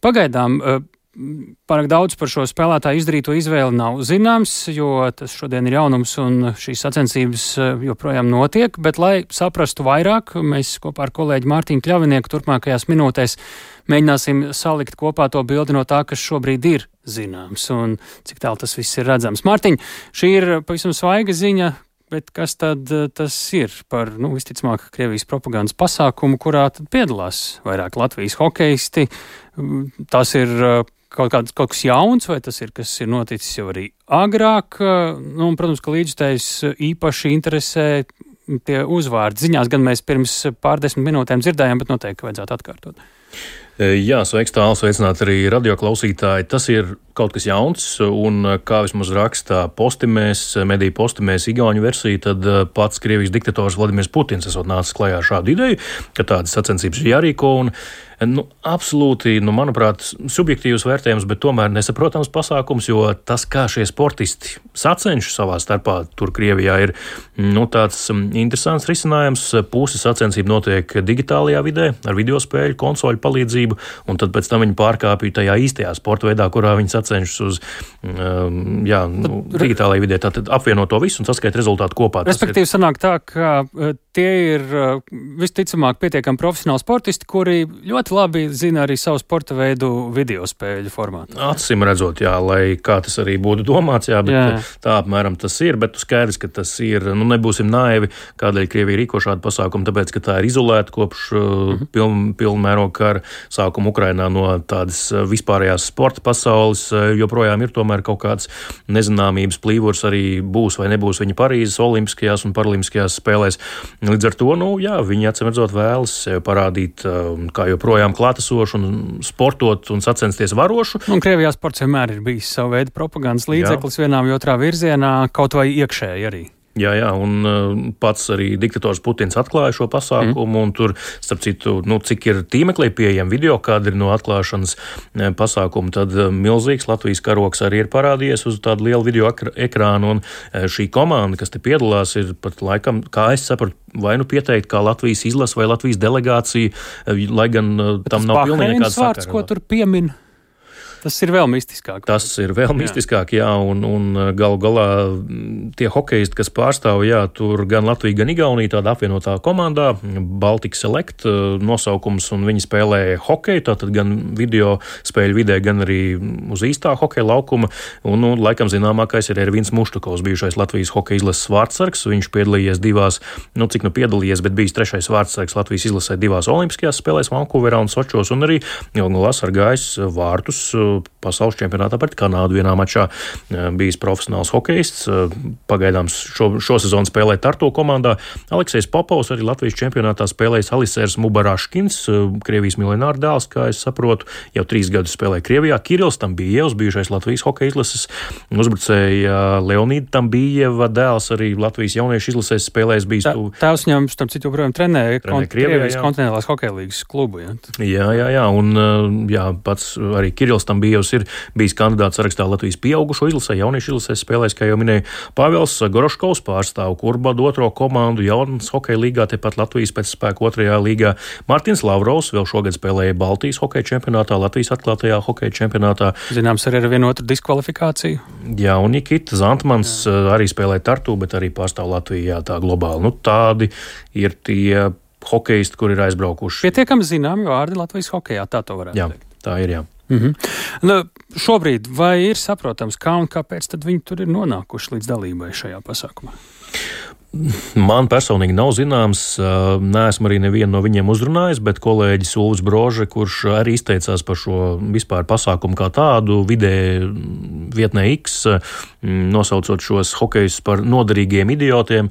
Pagaidām eh, Pārāk daudz par šo spēlētāju izdarīto izvēli nav zināms, jo tas šodien ir jaunums un šīs sacensības eh, joprojām notiek. Bet, lai saprastu vairāk, mēs kopā ar kolēģi Mārtiņu Kļavinieku turpmākajās minūtēs mēģināsim salikt kopā to bildi no tā, kas šobrīd ir zināms un cik tālu tas viss ir redzams. Mārtiņ, šī ir pavisam svaiga ziņa. Bet kas tad eh, tas ir par, nu, visticamāk, Krievijas propagandas pasākumu, kurā tad piedalās vairāk Latvijas hokeisti? Tas ir eh, kaut, kāds, kaut kas jauns, vai tas ir kas ir noticis jau arī agrāk. Nu, un, protams, ka līdzstājs īpaši interesē tie uzvārdi. Ziņās gan mēs pirms pārdesmit minūtēm dzirdējām, bet noteikti vajadzētu atkārtot. Jā, sveiks, tālu sveicināt arī radioklausītāji. Tas ir kaut kas jauns, un kā vismaz rakstā postimēs, mediju postimēs Igauņu versiju, tad pats Krievijas diktators Vladimirs Putins esot nācis klajā ar šādu ideju, ka tādas sacensības ir jārīko. Un, nu, absolūti, nu, manuprāt, subjektīvs vērtējums, bet tomēr nesaprotams pasākums, jo tas, kā šie sportisti sacenšas savā starpā, tur Krievijā ir nu, tāds mm, interesants risinājums. Puses sacensību notiek digitālajā vidē, ar video spēļu konsoļu palīdzību, un tad pēc tam viņi pārkāpja tajā īstajā sporta veidā, kurā viņi sacenšas uz um, jā, nu, digitālajā vidē. Tātad apvienot to visu un saskaitīt rezultātu kopā. Respektīvi, ir... sanāk tā, ka uh, tie ir uh, visticamāk pietiekami profesionāli sportisti, kuri ļoti ļoti labi zina arī savu sporta veidu video spēļu formātu. Acīm redzot, jā, lai kā tas arī būtu domāts, jā, bet jā. tā apmēram tas ir. Bet skaidrs, ka tas ir, nu, nebūsim naivi, kādēļ Krievija rīko šādu pasākumu, tāpēc, ka tā ir izolēta kopš mm -hmm. piln, pilnmēroga kara sākuma Ukrainā no tādas uh, vispārējās sporta pasaules. Joprojām ir tomēr kaut kāds nezināmības plīvurs arī būs vai nebūs viņa Parīzes Olimpiskajās un Paralimpiskajās spēlēs. Līdz ar to, nu, jā, viņi acīm redzot vēlas parādīt, kā joprojām joprojām klātesošu un sportot un sacensties varošu. Un Krievijā sports vienmēr ir bijis savu veidu propagandas līdzeklis Jā. vienā vai otrā virzienā, kaut vai iekšēji arī. Jā, jā, un uh, pats arī diktators Putins atklāja šo pasākumu. Mm. Tur, starp citu, nu, cik ir tīmeklī pieejami video kadri no atklāšanas uh, pasākuma, tad uh, milzīgs Latvijas karoks arī ir parādījies uz tādu lielu video ekrānu. Un šī komanda, kas te piedalās, ir pat laikam, kā es sapratu, vai nu pieteikt kā Latvijas izlase vai Latvijas delegācija, lai gan Bet tam nav pilnīgi nekāda sakara. Ko tur piemin? Tas ir vēl mistiskāk. Tas ir vēl mistiskāk, jā, un, un uh, galu galā mm, tie hokeisti, kas pārstāv, jā, tur gan Latvija, gan Igaunija, tāda apvienotā komandā, Baltika Select uh, nosaukums, un viņi spēlē hokeju, tātad gan video spēļu vidē, gan arī uz īstā hokeja laukuma, un, nu, laikam zināmākais ir Ervins Muštukovs, bijušais Latvijas hokeja izlases vārdsargs, viņš piedalījies divās, nu, cik nu piedalījies, bet bijis trešais vārdsargs Latvijas izlasē divās olimpiskajās spēlēs, Vankūverā un Sočos, un arī galu galā sargājis vārtus pasaules čempionātā pret Kanādu vienā mačā eh, bijis profesionāls hokejists. Eh, pagaidām šo, šo sezonu spēlē Tartu komandā. Aleksis Popovs arī Latvijas čempionātā spēlējis Alisērs Mubaraškins, eh, Krievijas miljonāra dēls, kā es saprotu, jau trīs gadus spēlē Krievijā. Kirils Tambijevs, bijušais Latvijas hokeja izlases uzbrucēja Leonīda Tambijeva dēls, arī Latvijas jauniešu izlases spēlēs bijis. Tā, tēvs viņam, starp citu, joprojām trenē, trenē kont Krievijas kontinentālās hokeja līgas klubu. Ja. Jā, jā, jā, un jā, pats arī Kirils Tambijevs Bijevs ir bijis kandidāts sarakstā Latvijas pieaugušo izlasē, jauniešu izlasē spēlēs, kā jau minēju, Pāvils Goroškovs pārstāv Kurbadu otro komandu jaunas hokeja līgā, tepat Latvijas pēcspēku otrajā līgā. Mārtiņš Lavrovs vēl šogad spēlēja Baltijas hokeja čempionātā, Latvijas atklātajā hokeja čempionātā. Zināms, arī ar vienu otru diskvalifikāciju. Jā, un Nikita Zantmans Jā. Eh, arī spēlēja Tartu, bet arī pārstāv Latvijā tā globāli. Nu, tādi ir tie hokeisti, kur ir aizbraukuši. Pietiekami zināmi vārdi Latvijas hokeja, tā to varētu jā, teikt. Tā ir, jā. Mm -hmm. nu, šobrīd vai ir saprotams, kā un kāpēc viņi tur ir nonākuši līdz dalībai šajā pasākumā? Man personīgi nav zināms, neesmu arī nevienu no viņiem uzrunājis, bet kolēģis Ulus Brože, kurš arī izteicās par šo vispār pasākumu kā tādu, vidē vietnē X, nosaucot šos hokejus par noderīgiem idiotiem,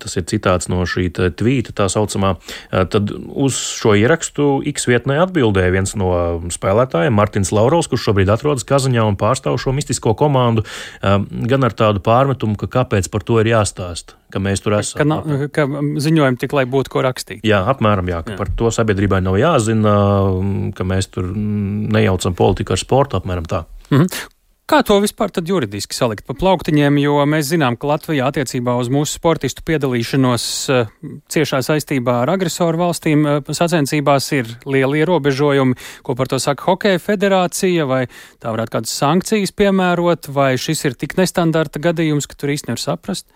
tas ir citāts no šī tvīta tā saucamā, tad uz šo ierakstu X vietnē atbildēja viens no spēlētājiem, Martins Laurovs, kurš šobrīd atrodas Kazaņā un pārstāv šo mistisko komandu, gan ar tādu pārmetumu, ka kāpēc par to ir jāstāsta ka mēs tur esam. Ka, nav, ka ziņojumi tik, lai būtu ko rakstīt. Jā, apmēram, jā, ka jā. par to sabiedrībai nav jāzina, ka mēs tur nejaucam politiku ar sportu, apmēram tā. Mhm. Kā to vispār juridiski salikt pa plauktiņiem, jo mēs zinām, ka Latvijā attiecībā uz mūsu sportistu piedalīšanos uh, ciešā saistībā ar agresoru valstīm uh, sacensībās ir lieli ierobežojumi, ko par to saka Hokeja federācija, vai tā varētu kādas sankcijas piemērot, vai šis ir tik nestandarta gadījums, ka tur īsti nevar saprast?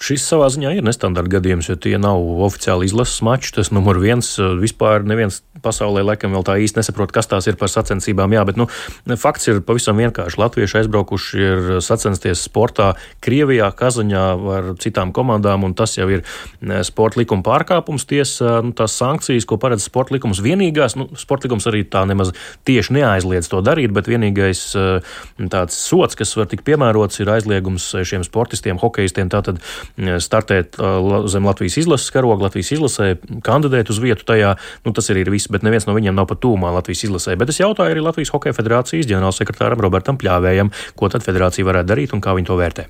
Šis savā ziņā ir nestandarta gadījums, jo tie nav oficiāli izlases mači. Tas numur viens vispār neviens pasaulē laikam vēl tā īsti nesaprot, kas tās ir par sacensībām. Jā, bet nu, fakts ir pavisam vienkārši. Latvieši aizbraukuši ir sacensties sportā Krievijā, Kazaņā ar citām komandām, un tas jau ir sporta likuma pārkāpums. Tiesa, nu, tās sankcijas, ko paredz sporta likums, vienīgās, nu, sporta likums arī tā nemaz tieši neaizliedz to darīt, bet vienīgais tāds sots, kas var tikt piemērots, ir aizliegums šiem sportistiem, hokeistiem. Tātad startēt zem Latvijas izlases karoga, Latvijas izlasē, kandidēt uz vietu tajā. Nu, tas arī ir viss, bet neviens no viņiem nav pat tūmā Latvijas izlasē. Bet es jautāju arī Latvijas Hokeja federācijas ģenerālsekretāram Robertam Pļāvējam, ko tad federācija varētu darīt un kā viņi to vērtē.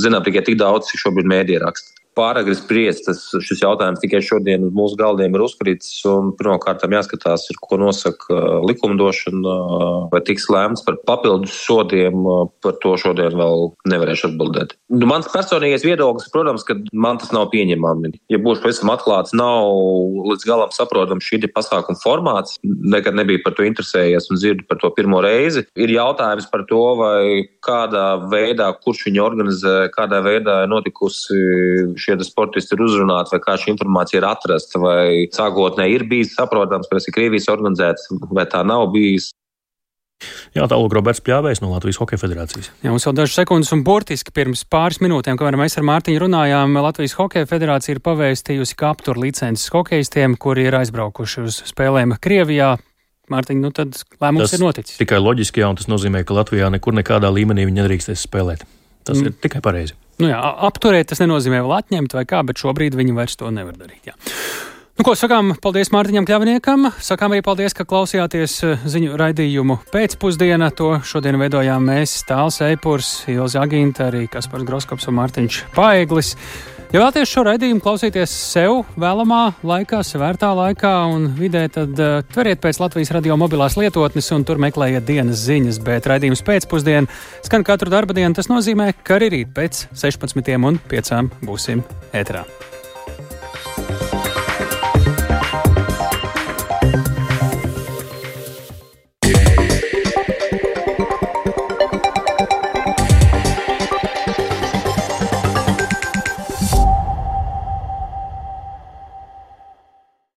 Zinām tikai tik daudz, cik šobrīd mēdī raksta pāragri spriest. Tas, šis jautājums tikai šodien uz mūsu galdiem ir uzkrītis. Pirmkārt, jāskatās, ir, ko nosaka uh, likumdošana, uh, vai tiks lēmts par papildus sodiem. Uh, par to šodien vēl nevarēšu atbildēt. Nu, mans personīgais viedoklis, protams, ka man tas nav pieņemami. Ja būšu pavisam atklāts, nav līdz galam saprotams šī pasākuma formāts. Nekad nebija par to interesējies un dzirdu par to pirmo reizi. Ir jautājums par to, vai kādā veidā, kurš viņu organizē, kādā veidā ir notikusi šie sportisti ir uzrunāti, vai kā šī informācija ir atrasta, vai sākotnēji ir bijis saprotams, ka tas ir Krievijas organizēts, vai tā nav bijis. Jā, tālāk Roberts Pļāvējs no Latvijas Hokeja federācijas. Jā, mums vēl dažas sekundes un burtiski pirms pāris minūtēm, kamēr mēs ar Mārtiņu runājām, Latvijas Hokeja federācija ir pavēstījusi, ka aptur licences hokeistiem, kuri ir aizbraukuši uz spēlēm Krievijā. Mārtiņ, nu tad lēmums tas ir noticis. Tikai loģiski, jā, un tas nozīmē, ka Latvijā nekur nekādā līmenī viņi nedrīkstēs spēlēt. Tas mm. ir tikai pareizi. Nu jā, apturēt tas nenozīmē vēl atņemt vai kā, bet šobrīd viņi vairs to nevar darīt. Jā. Nu, ko sakām, paldies Mārtiņam Kļavniekam. Sakām arī paldies, ka klausījāties eh, ziņu raidījumu pēcpusdienā. To šodien veidojām mēs, Tāls Eipurs, Ilza Aginta, arī Kaspars Groskops un Mārtiņš Paeglis. Ja vēlaties šo raidījumu klausīties sev vēlamā laikā, svērtā laikā un vidē, tad uh, tveriet pēc Latvijas radio mobilās lietotnes un tur meklējiet dienas ziņas. Bet raidījums pēcpusdienā skan katru darba dienu. Tas nozīmē, ka arī rīt pēc 16 un 5 būsim ēterā.